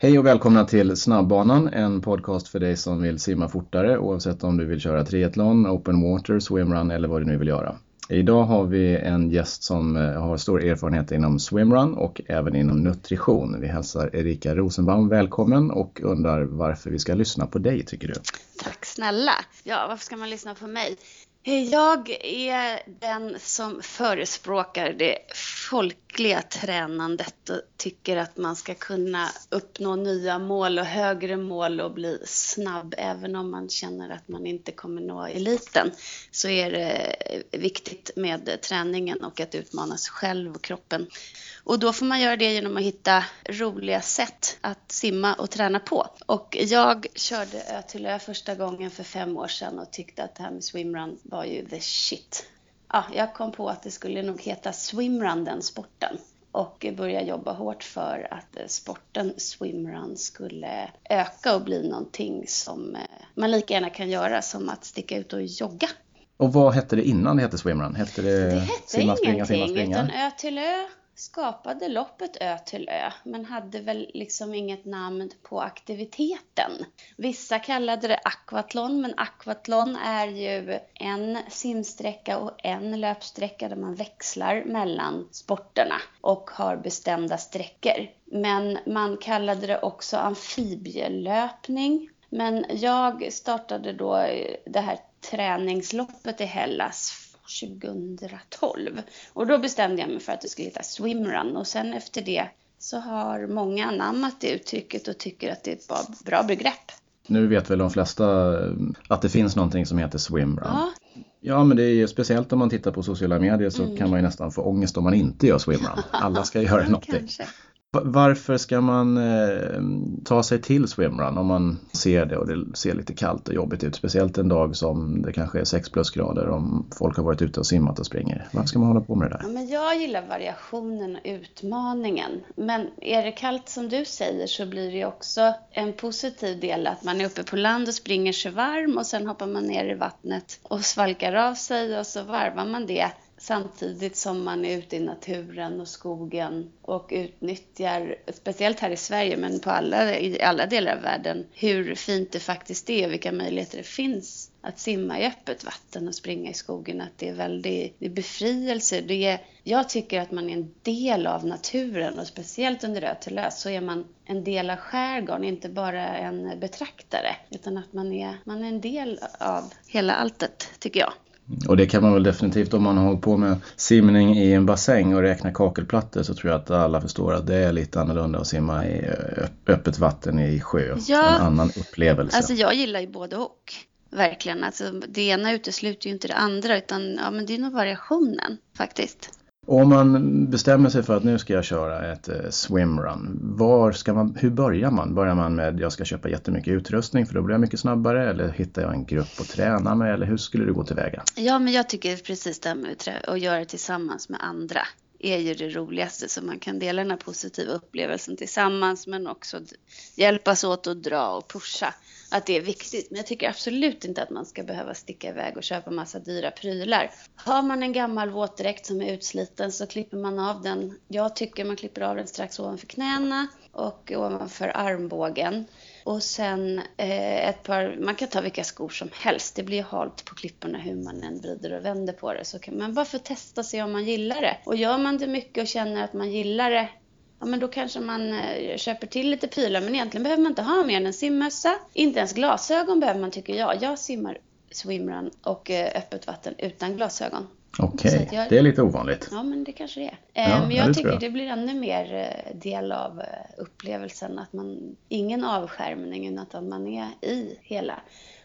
Hej och välkomna till Snabbbanan, en podcast för dig som vill simma fortare oavsett om du vill köra triathlon, open water, swimrun eller vad du nu vill göra. Idag har vi en gäst som eh, har stor erfarenhet inom swimrun och även inom nutrition. Vi hälsar Erika Rosenbaum välkommen och undrar varför vi ska lyssna på dig tycker du? Tack snälla! Ja, varför ska man lyssna på mig? Eh, jag är den som förespråkar det folkliga tränandet och tycker att man ska kunna uppnå nya mål och högre mål och bli snabb. Även om man känner att man inte kommer nå eliten så är det eh, viktigt med träningen och att utmana sig själv och kroppen. Och då får man göra det genom att hitta roliga sätt att simma och träna på. Och jag körde Ö till Ö första gången för fem år sedan och tyckte att det här med swimrun var ju the shit. Ja, jag kom på att det skulle nog heta swimrun den sporten och började jobba hårt för att sporten swimrun skulle öka och bli någonting som eh, man lika gärna kan göra som att sticka ut och jogga. Och vad hette det innan det hette swimrun? Hette det, det hette simma, springa, simma, springa? utan Ö till Ö skapade loppet Ö till Ö, men hade väl liksom inget namn på aktiviteten. Vissa kallade det akvatlon, men akvatlon är ju en simsträcka och en löpsträcka där man växlar mellan sporterna och har bestämda sträckor. Men man kallade det också amfibielöpning. Men jag startade då det här träningsloppet i Hellas 2012. Och då bestämde jag mig för att det skulle heta swimrun och sen efter det så har många anammat det uttrycket och tycker att det är ett bra begrepp. Nu vet väl de flesta eh, att det finns någonting som heter swimrun. Ja. Ja, men det är ju speciellt om man tittar på sociala medier så mm. kan man ju nästan få ångest om man inte gör swimrun. Alla ska göra någonting. Varför ska man eh, ta sig till swimrun om man ser det och det ser lite kallt och jobbigt ut? Speciellt en dag som det kanske är 6 plusgrader om folk har varit ute och simmat och springer. Varför ska man hålla på med det där? Ja, men jag gillar variationen och utmaningen. Men är det kallt som du säger så blir det också en positiv del att man är uppe på land och springer sig varm och sen hoppar man ner i vattnet och svalkar av sig och så varvar man det samtidigt som man är ute i naturen och skogen och utnyttjar, speciellt här i Sverige, men på alla, i alla delar av världen, hur fint det faktiskt är och vilka möjligheter det finns att simma i öppet vatten och springa i skogen. Att det är väldigt det är befrielse. Det är, jag tycker att man är en del av naturen och speciellt under Rötelös så är man en del av skärgården, inte bara en betraktare. Utan att man är, man är en del av hela alltet, tycker jag. Och det kan man väl definitivt om man har hållit på med simning i en bassäng och räknar kakelplattor så tror jag att alla förstår att det är lite annorlunda att simma i öppet vatten i sjö. Ja, en annan upplevelse. Alltså jag gillar ju både och. Verkligen. Alltså, det ena utesluter ju inte det andra utan ja, men det är nog variationen faktiskt. Och om man bestämmer sig för att nu ska jag köra ett eh, swimrun, var ska man, hur börjar man? Börjar man med jag ska köpa jättemycket utrustning för då blir jag mycket snabbare eller hittar jag en grupp att träna med eller hur skulle du gå tillväga? Ja, men jag tycker precis det här med att göra det tillsammans med andra är ju det roligaste så man kan dela den här positiva upplevelsen tillsammans men också hjälpas åt att dra och pusha att det är viktigt. Men jag tycker absolut inte att man ska behöva sticka iväg och köpa massa dyra prylar. Har man en gammal våtdräkt som är utsliten så klipper man av den. Jag tycker man klipper av den strax ovanför knäna och ovanför armbågen. Och sen eh, ett par, man kan ta vilka skor som helst. Det blir halt på klipporna hur man än vrider och vänder på det. Så kan man bara få testa sig om man gillar det. Och gör man det mycket och känner att man gillar det ja men då kanske man eh, köper till lite prylar. Men egentligen behöver man inte ha mer än en simmössa. Inte ens glasögon behöver man tycker jag. Jag simmar swimrun och eh, öppet vatten utan glasögon. Okej, okay. det är lite ovanligt. Ja, men det kanske det är. Eh, ja, men jag tycker jag. det blir ännu mer del av upplevelsen att man, ingen avskärmning utan att man är i hela.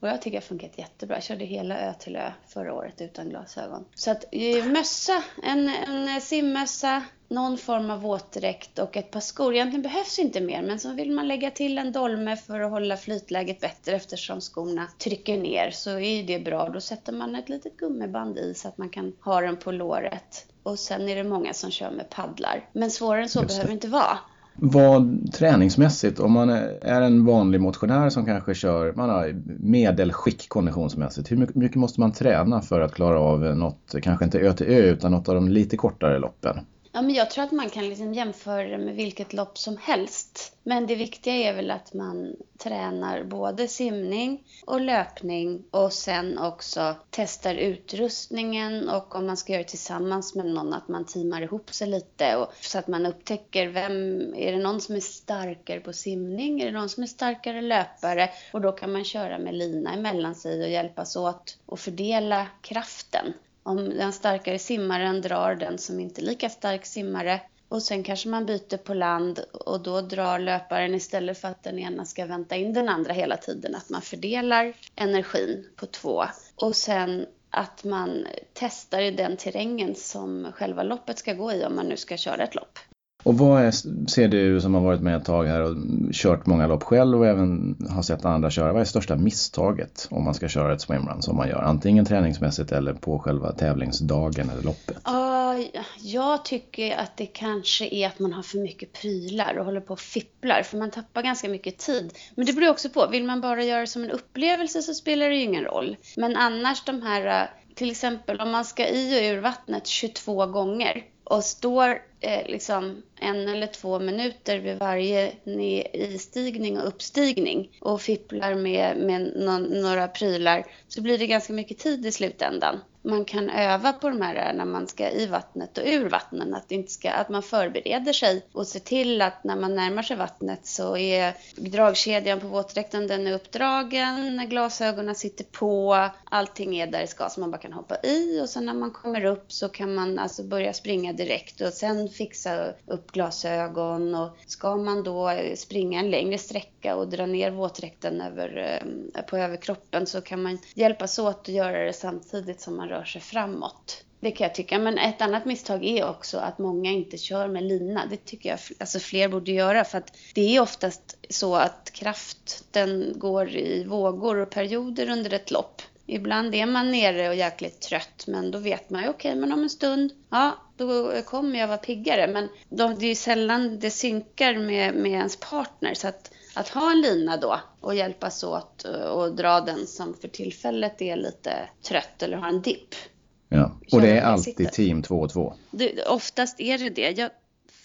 Och jag tycker det har funkat jättebra. Jag körde hela Ö till Ö förra året utan glasögon. Så att mössa, en, en simmössa, någon form av våtdräkt och ett par skor. Egentligen behövs inte mer, men så vill man lägga till en dolme för att hålla flytläget bättre eftersom skorna trycker ner så är det bra. Då sätter man ett litet gummiband i så att man kan ha den på låret. Och sen är det många som kör med paddlar. Men svårare än så behöver det inte vara. Vad träningsmässigt, om man är en vanlig motionär som kanske kör, man har medelskick konditionsmässigt, hur mycket måste man träna för att klara av något, kanske inte ö till ö utan något av de lite kortare loppen? Ja, men jag tror att man kan liksom jämföra det med vilket lopp som helst. Men det viktiga är väl att man tränar både simning och löpning och sen också testar utrustningen och om man ska göra det tillsammans med någon att man teamar ihop sig lite och, så att man upptäcker vem, är det någon som är starkare på simning, är det någon som är starkare löpare och då kan man köra med lina emellan sig och hjälpas åt och fördela kraften. Om den starkare simmaren drar den som inte är lika stark simmare och sen kanske man byter på land och då drar löparen istället för att den ena ska vänta in den andra hela tiden. Att man fördelar energin på två. Och sen att man testar i den terrängen som själva loppet ska gå i om man nu ska köra ett lopp. Och vad är, ser du som har varit med ett tag här och kört många lopp själv och även har sett andra köra, vad är största misstaget om man ska köra ett swimrun som man gör? Antingen träningsmässigt eller på själva tävlingsdagen eller loppet? Uh, jag tycker att det kanske är att man har för mycket prylar och håller på och fipplar för man tappar ganska mycket tid. Men det beror också på, vill man bara göra det som en upplevelse så spelar det ju ingen roll. Men annars de här, till exempel om man ska i och ur vattnet 22 gånger och står eh, liksom en eller två minuter vid varje istigning och uppstigning och fipplar med, med no några prylar så blir det ganska mycket tid i slutändan man kan öva på de här när man ska i vattnet och ur vattnet. Att, inte ska, att man förbereder sig och ser till att när man närmar sig vattnet så är dragkedjan på våtdräkten den är uppdragen, glasögonen sitter på, allting är där det ska så man bara kan hoppa i och sen när man kommer upp så kan man alltså börja springa direkt och sen fixa upp glasögon och ska man då springa en längre sträcka och dra ner våtdräkten över, eh, på överkroppen så kan man hjälpas åt att göra det samtidigt som man rör rör sig framåt. Det kan jag tycka. Men ett annat misstag är också att många inte kör med lina. Det tycker jag alltså fler borde göra för att det är oftast så att kraften går i vågor och perioder under ett lopp. Ibland är man nere och jäkligt trött men då vet man ju okej okay, men om en stund, ja då kommer jag vara piggare. Men det är ju sällan det synkar med, med ens partner så att att ha en lina då och hjälpas åt och dra den som för tillfället är lite trött eller har en dipp. Ja, och det är alltid team 2 och 2? Oftast är det det. Jag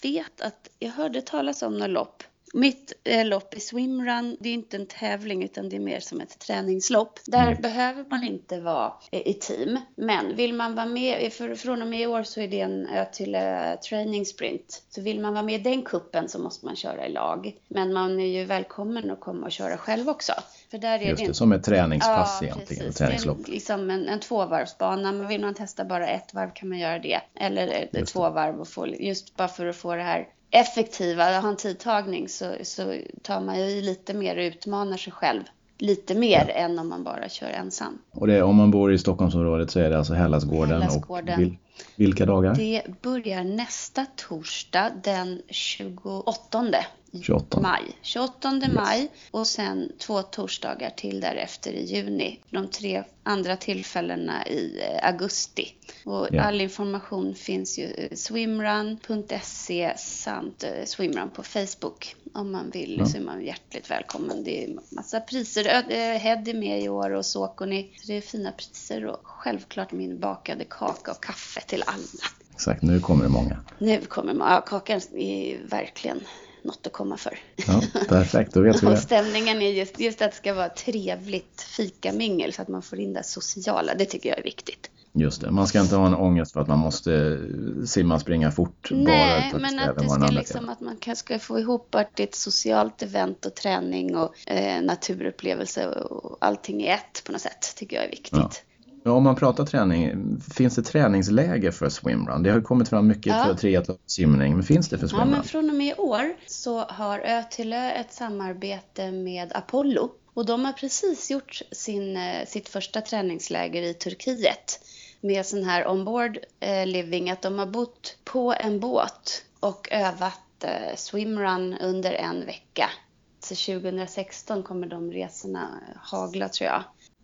vet att jag hörde talas om något lopp mitt eh, lopp i swimrun, det är inte en tävling utan det är mer som ett träningslopp. Där mm. behöver man inte vara i team. Men vill man vara med, för, från och med i år så är det en Ötille training sprint. Så vill man vara med i den kuppen så måste man köra i lag. Men man är ju välkommen att komma och köra själv också. För där är Just det, en... som ett träningspass ja, egentligen, ett träningslopp. En, liksom en, en tvåvarvsbana, men vill man testa bara ett varv kan man göra det. Eller just två varv och få, just bara för att få det här effektiva, ha en tidtagning så, så tar man ju lite mer och utmanar sig själv lite mer ja. än om man bara kör ensam. Och det, om man bor i Stockholmsområdet så är det alltså Hellasgården, Hellasgården. och vil, vilka dagar? Det börjar nästa torsdag den 28 28. maj. 28 yes. maj och sen två torsdagar till därefter i juni. De tre andra tillfällena i eh, augusti. Och yeah. all information finns ju eh, swimrun.se samt eh, swimrun på Facebook. Om man vill ja. så är man hjärtligt välkommen. Det är massa priser. Head är med i år och Sokoni. Det är fina priser och självklart min bakade kaka och kaffe till alla. Exakt, nu kommer det många. Nu kommer många. Ja, kakan är verkligen något att komma för. Ja, perfekt, då vet vi det. Och stämningen är just, just att det ska vara trevligt fikamingel så att man får in det sociala. Det tycker jag är viktigt. Just det, man ska inte ha en ångest för att man måste simma, springa fort. Nej, bara men att det ska liksom att man ska få ihop att det är ett socialt event och träning och eh, naturupplevelse och allting i ett på något sätt, tycker jag är viktigt. Ja. Ja, om man pratar träning, finns det träningsläger för swimrun? Det har kommit fram mycket ja. för simning, men finns det för swimrun? Ja, men från och med i år så har Ötillö ett samarbete med Apollo och de har precis gjort sin, eh, sitt första träningsläger i Turkiet med sån här onboard eh, living, att de har bott på en båt och övat eh, swimrun under en vecka. Så 2016 kommer de resorna hagla tror jag.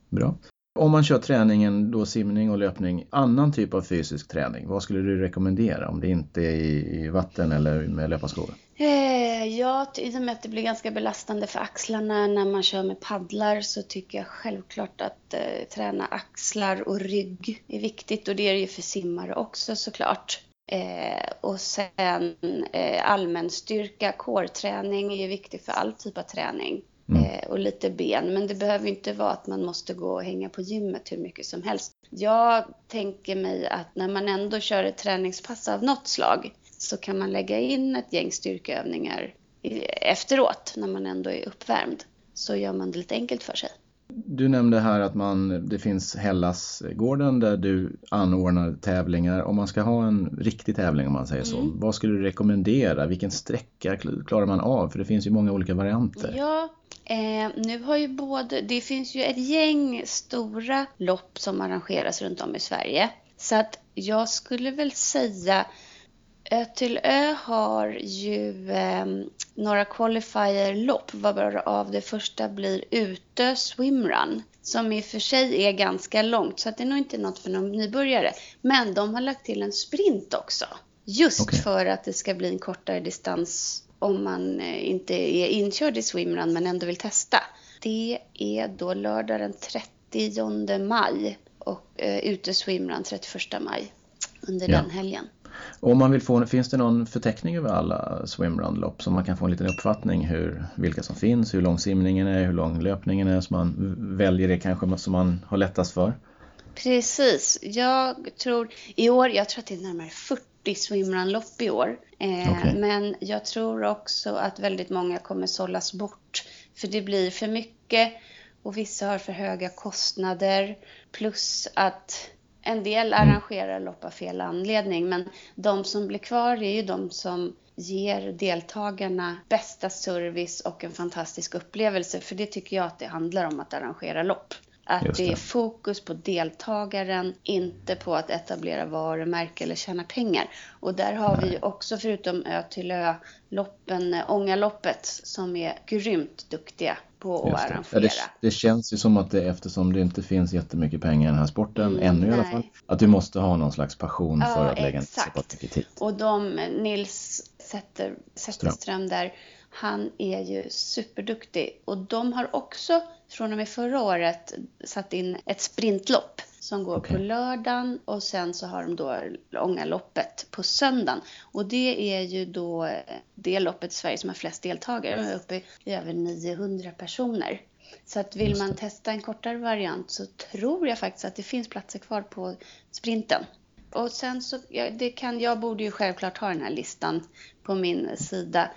Bra. Om man kör träningen, då simning och löpning, annan typ av fysisk träning, vad skulle du rekommendera om det inte är i, vatten eller med löparskor? Eh, ja, i och med att det blir ganska belastande för axlarna när man kör med paddlar så tycker jag självklart att eh, träna axlar och rygg är viktigt och det är det ju för simmare också såklart. Eh, och sen eh, allmänstyrka, core-träning är ju viktig för all typ av träning. Mm. Eh, och lite ben, men det behöver inte vara att man måste gå och hänga på gymmet hur mycket som helst. Jag tänker mig att när man ändå kör ett träningspass av något slag så kan man lägga in ett gäng styrkeövningar efteråt när man ändå är uppvärmd. Så gör man det lite enkelt för sig. Du nämnde här att man, det finns Hellasgården där du anordnar tävlingar. Om man ska ha en riktig tävling om man säger så, mm. vad skulle du rekommendera? Vilken sträcka klarar man av? För det finns ju många olika varianter. Ja, eh, nu har ju både, det finns ju ett gäng stora lopp som arrangeras runt om i Sverige. Så att jag skulle väl säga Ö till Ö har ju eh, några qualifier-lopp varav det första blir Utö Swimrun som i och för sig är ganska långt så att det är nog inte något för någon nybörjare. Men de har lagt till en sprint också. Just okay. för att det ska bli en kortare distans om man eh, inte är inkörd i swimrun men ändå vill testa. Det är då lördag den 30 maj och eh, ute swimrun 31 maj under ja. den helgen. Och om man vill få, finns det någon förteckning över alla swimrun-lopp så man kan få en liten uppfattning hur, vilka som finns, hur lång simningen är, hur lång löpningen är så man väljer det kanske som man har lättast för? Precis. Jag tror i år, jag tror att det är närmare 40 swimrun-lopp i år. Eh, okay. Men jag tror också att väldigt många kommer sållas bort. För det blir för mycket och vissa har för höga kostnader. Plus att en del arrangerar lopp av fel anledning, men de som blir kvar är ju de som ger deltagarna bästa service och en fantastisk upplevelse. För det tycker jag att det handlar om att arrangera lopp. Att det. det. är fokus på deltagaren, inte på att etablera varumärke eller tjäna pengar. Och där har Nej. vi ju också, förutom Ö till Ö-loppen, Ångaloppet, som är grymt duktiga på att arrangera. Ja, det, det, känns ju som att det eftersom det inte finns jättemycket pengar i den här sporten, mm, ännu i alla fall, att du måste ha någon slags passion ja, för att lägga så mycket tid. Och de, Nils Sätter, Zetterström där, han är ju superduktig. Och de har också från och med förra året satt in ett sprintlopp som går okay. på lördagen och sen så har de då Långaloppet på söndagen. Och det är ju då det loppet i Sverige som har flest deltagare, uppe i över 900 personer. Så att vill man testa en kortare variant så tror jag faktiskt att det finns platser kvar på sprinten. Och sen så, det kan, jag borde ju självklart ha den här listan på min sida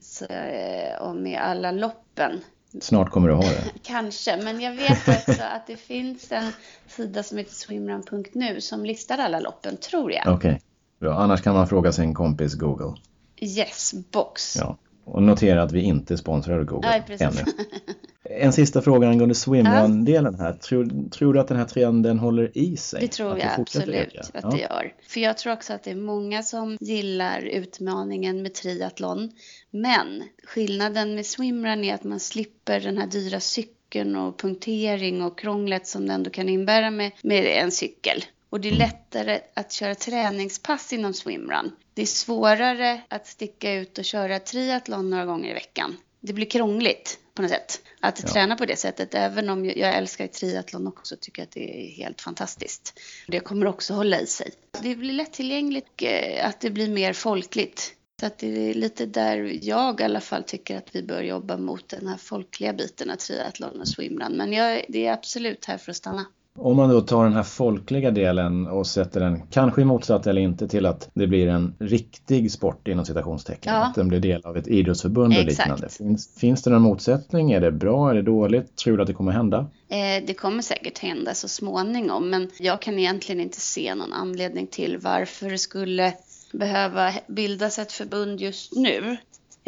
så, eh, och med alla loppen. Snart kommer du ha det. Kanske, men jag vet också att det finns en sida som heter swimrun.nu som listar alla loppen, tror jag. Okej, okay. annars kan man fråga sin kompis Google. Yes, box. Ja. Och notera att vi inte sponsrar Google Nej, precis. ännu. En sista fråga angående swimrun-delen här. Tror, tror, du att den här trenden håller i sig? Det tror jag absolut att ja. det gör. För jag tror också att det är många som gillar utmaningen med triathlon. Men skillnaden med swimrun är att man slipper den här dyra cykeln och punktering och krånglet som det ändå kan innebära med, med en cykel. Och det är mm. lättare att köra träningspass inom swimrun. Det är svårare att sticka ut och köra triathlon några gånger i veckan. Det blir krångligt på något sätt att ja. träna på det sättet. Även om jag älskar triathlon också tycker att det är helt fantastiskt. Det kommer också hålla i sig. Det blir lättillgängligt och eh, att det blir mer folkligt. Så att det är lite där jag i alla fall tycker att vi bör jobba mot den här folkliga biten av triathlon och swimrun. Men jag, det är absolut här för att stanna. Om man då tar den här folkliga delen och sätter den, kanske i motsatt eller inte, till att det blir en riktig sport inom citationstecken. Ja. Att den blir del av ett idrottsförbund och liknande. Finns, finns det någon motsättning? Är det bra? Är det dåligt? Tror du att det kommer hända? Eh, det kommer säkert hända så småningom men jag kan egentligen inte se någon anledning till varför det skulle behöva bildas ett förbund just nu.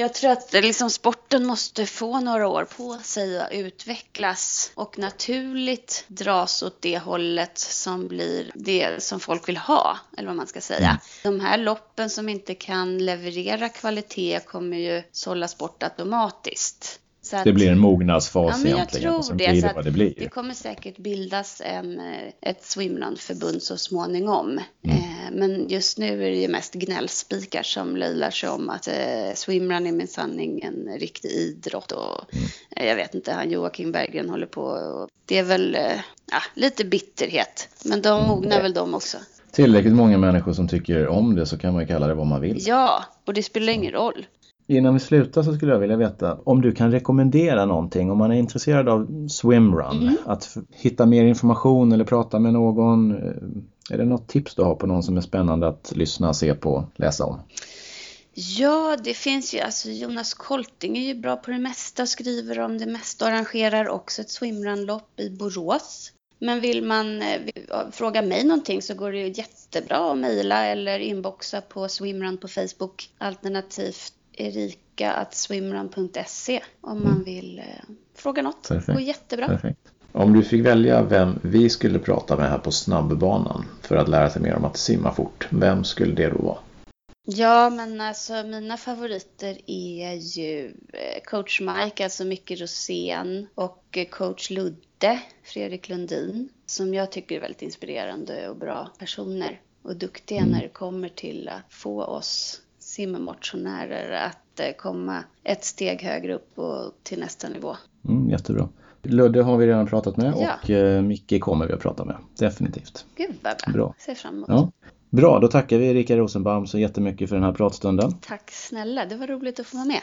Jag tror att liksom sporten måste få några år på sig att utvecklas och naturligt dras åt det hållet som blir det som folk vill ha, eller vad man ska säga. Mm. De här loppen som inte kan leverera kvalitet kommer ju sållas bort automatiskt. Att, det blir en mognadsfas ja, egentligen. Jag tror det. Det, det, blir. det kommer säkert bildas en, eh, ett swimrun-förbund så småningom. Mm. Eh, men just nu är det ju mest gnällspikar som löjlar sig om att eh, swimrun är minsann ingen riktig idrott. Och, mm. eh, jag vet inte, han Joakim Berggren håller på. Och, det är väl eh, lite bitterhet. Men de mognar mm. väl de också. tillräckligt många människor som tycker om det så kan man ju kalla det vad man vill. Ja, och det spelar ingen roll. Innan vi slutar så skulle jag vilja veta om du kan rekommendera någonting om man är intresserad av swimrun. Mm. Att hitta mer information eller prata med någon. Eh, är det något tips du har på någon som är spännande att lyssna, se på, läsa om? Ja, det finns ju, alltså Jonas Kolting är ju bra på det mesta, skriver om det mesta och arrangerar också ett swimrunlopp i Borås. Men vill man eh, fråga mig någonting så går det ju jättebra att mejla eller inboxa på swimrun på Facebook alternativt erika.swimrun.se om man mm. vill eh, fråga något. Perfekt. Går jättebra. Perfekt. Om du fick välja vem vi skulle prata med här på snabbbanan för att lära sig mer om att simma fort, vem skulle det då vara? Ja, men alltså mina favoriter är ju eh, coach Mike, alltså Micke Rosén och eh, coach Ludde, Fredrik Lundin, som jag tycker är väldigt inspirerande och bra personer och duktiga mm. när det kommer till att få oss simmotionärer att eh, komma ett steg högre upp och till nästa nivå. Mm, jättebra. Ludde har vi redan pratat med ja. och eh, Micke kommer vi att prata med. Definitivt. Gud vad bra. bra. Ser fram emot. Ja. Bra, då tackar vi Erika Rosenbaum så jättemycket för den här pratstunden. Tack snälla, det var roligt att få vara med.